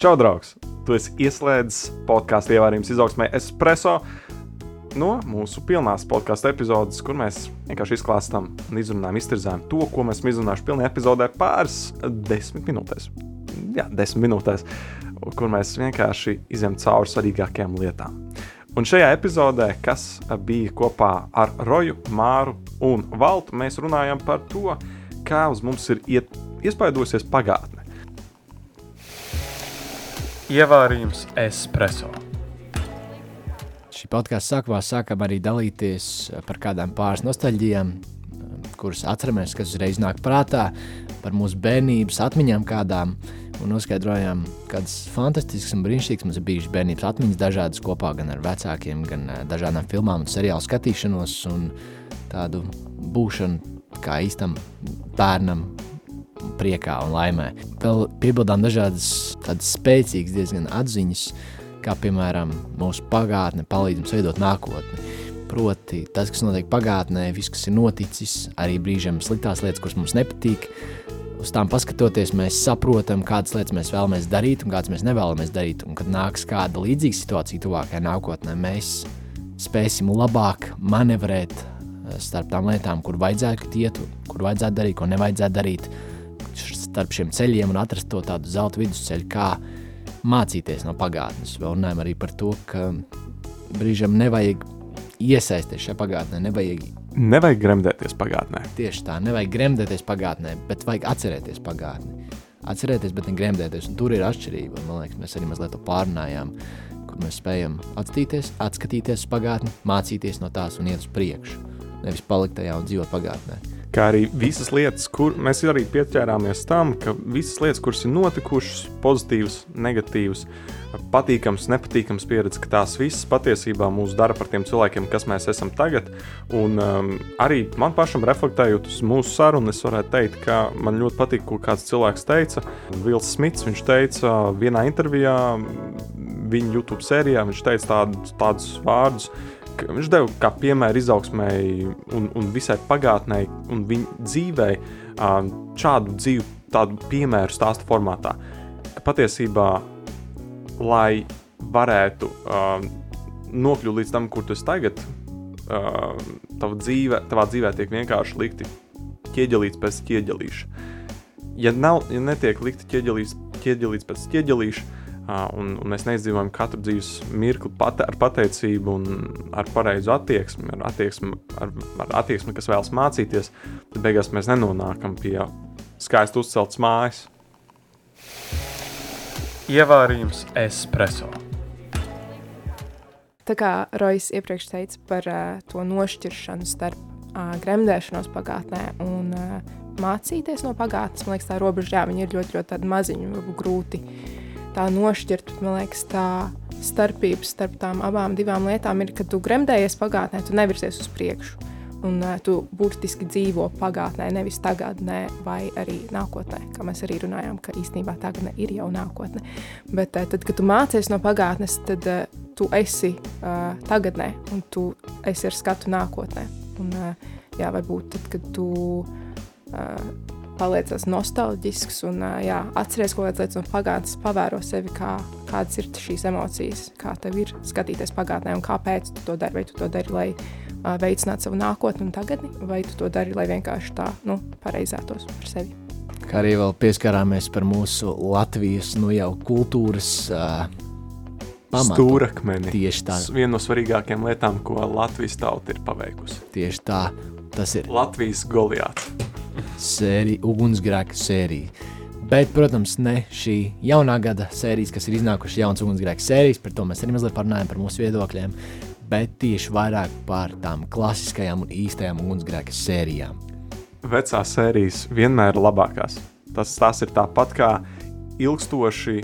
Čau, draugs! Tu esi ieslēdzis podkāstu ievārījums izaugsmē Espreso no mūsu pilnās podkāstu epizodes, kur mēs vienkārši izklāstām un izrunājam, iztirzājam to, ko mēs esam izrunājuši pilnā epizodē pāris desmit minūtēs. Jā, desmit minūtēs, kur mēs vienkārši izjām cauri svarīgākajām lietām. Un šajā epizodē, kas bija kopā ar Roju, Māru un Valtu, mēs runājam par to, kā uz mums ir iet, iespaidosies pagātne. Ievārījums espreso. Šī podkāstu sākumā sākam arī dalīties par kādām pāris nostalģijām, kuras atceramies, kas uzreiz nāk prātā, par mūsu bērnības atmiņām kādām, un noskaidrojām, kādas fantastiskas un brīnišķīgas mums ir bijušas bērnības atmiņas, dažādas kopā gan ar vecākiem, gan eh, dažādām filmām un seriālu skatīšanos un tādu būšanu kā īstam bērnam priekā un laimē. Vēl piebildām dažādas tādas spēcīgas diezgan atziņas, kā piemēram mūsu pagātne palīdz mums veidot nākotni. Proti, tas, kas notiek pagātnē, viss, kas ir noticis, arī brīžiem sliktās lietas, kuras mums nepatīk, uz tām paskatoties, mēs saprotam, kādas lietas mēs vēlamies darīt un kādas mēs nevēlamies darīt. Un, kad nāks kāda līdzīga situācija tuvākajā nākotnē, mēs spēsim labāk manevrēt eh, starp tām lietām, kur vajadzētu iet, kur vajadzētu darīt, ko nevajadzētu darīt starp šiem ceļiem un atrast to tādu zelta vidusceļu, kā mācīties no pagātnes. Vēl runājam arī par to, ka brīžam nevajag iesaisties šajā pagātnē, nevajag. Nevajag gremdēties pagātnē. Tieši tā, nevajag gremdēties pagātnē, bet vajag atcerēties pagātni. Atcerēties, bet ne gremdēties, un tur ir atšķirība. Man liekas, mēs arī mazliet to pārunājām, kur mēs spējam atskatīties, atskatīties uz pagātni, mācīties no tās un iet uz priekšu. Nevis palikt tajā un dzīvot pagātnē kā arī visas lietas, kur mēs arī pieķērāmies tam, ka visas lietas, kuras ir notikušas, pozitīvas, negatīvas, patīkams, nepatīkams pieredze, ka tās visas patiesībā mūs dara par tiem cilvēkiem, kas mēs esam tagad. Un um, arī man pašam reflektējot uz mūsu sarunu, es varētu teikt, ka man ļoti patīk, ko kāds cilvēks teica. Vils Smits, viņš teica vienā intervijā, viņa YouTube sērijā, viņš teica tādus, tādus vārdus, viņš deva kā piemēru izaugsmēji un, un visai pagātnē un viņa dzīvē šādu dzīvi, tādu piemēru stāstu formātā. Ka patiesībā, lai varētu uh, nokļūt līdz tam, kur tu esi tagad, uh, tava dzīve, tavā dzīvē tiek vienkārši likti ķieģelīts pēc ķieģelīša. Ja, nav, ja netiek likti ķieģelīts, ķieģelīts pēc ķieģelīša, un, un mēs neizdzīvojam katru dzīves mirkli pate, ar pateicību un ar pareizu attieksmi, ar attieksmi, ar, ar attieksmi, kas vēlas mācīties, tad beigās mēs nenonākam pie skaisti uzceltas mājas. Ievārījums espreso. Tā kā Rojas iepriekš teica par uh, to nošķiršanu starp uh, gremdēšanos pagātnē un uh, mācīties no pagātnes, man liekas, tā robeža, jā, ir ļoti, ļoti maziņi, varbūt grūti uh, tā nošķirt, man liekas, tā starpība starp tām abām divām lietām ir, ka tu gremdējies pagātnē, tu nevirsies uz priekšu. Un uh, tu burtiski dzīvo pagātnē, nevis tagadnē, vai arī nākotnē. Kā mēs arī runājām, ka īstenībā tagadnē ir jau nākotne. Bet uh, tad, kad tu mācies no pagātnes, tad uh, tu esi uh, tagadnē un tu esi ar skatu nākotnē. Un, uh, jā, varbūt tad, kad tu uh, paliecas nostalģisks un jā, atceries kaut kādas lietas no pagātnes, pavēro sevi, kā, kādas ir šīs emocijas, kā tev ir skatīties pagātnē un kāpēc tu to dari. Vai tu to dari, lai uh, veicinātu savu nākotni un tagadni, vai tu to dari, lai vienkārši tā nu, pareizētos par sevi. Kā arī vēl pieskarāmies par mūsu Latvijas nu, jau kultūras uh, pamatu. Stūrakmeni. Tieši tā. Viena no svarīgākajām lietām, ko Latvijas tauta ir paveikusi. Tieši tā. Tas ir Latvijas Goliāts sērija, ugunsgrēka sērija. Bet, protams, ne šī jaunā gada sērijas, kas ir iznākušas jaunas ugunsgrēka sērijas, par to mēs arī mazliet parunājam par mūsu viedokļiem, bet tieši vairāk par tām klasiskajām un īstajām ugunsgrēka sērijām. Vecās sērijas vienmēr ir labākās. Tas, tas ir tāpat kā ilgstoši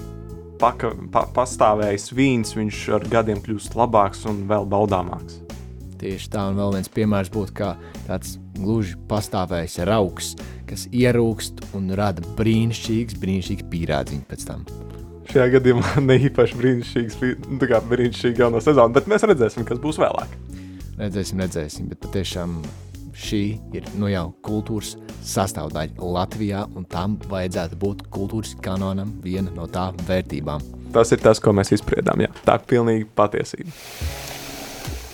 paka, pa, pastāvējis vīns, viņš ar gadiem kļūst labāks un vēl baudāmāks. Tieši tā, un vēl viens piemērs būtu kā tāds gluži pastāvējis rauks, kas ierūkst un rada brīnišķīgs, brīnišķīgs pīrādziņš pēc tam. Šajā gadījumā ne īpaši brīnišķīgs, nu, kā brīnišķīgi jauno sezonu, bet mēs redzēsim, kas būs vēlāk. Redzēsim, redzēsim, bet patiešām šī ir nu jau kultūras sastāvdaļa Latvijā, un tam vajadzētu būt kultūras kanonam viena no tā vērtībām. Tas ir tas, ko mēs izspriedām. Jā. Tā ir pilnīgi patiesība.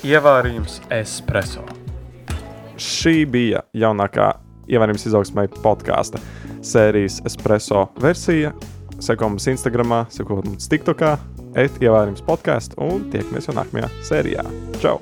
Ievārījums espreso. Šī bija jaunākā ievērības izaugsmē podkāsta sērijas espreso versija. Sekot mums Instagram, sekot mums TikTokā, et ievērības podkāstu un tiekamies jau nākamajā sērijā. Čau!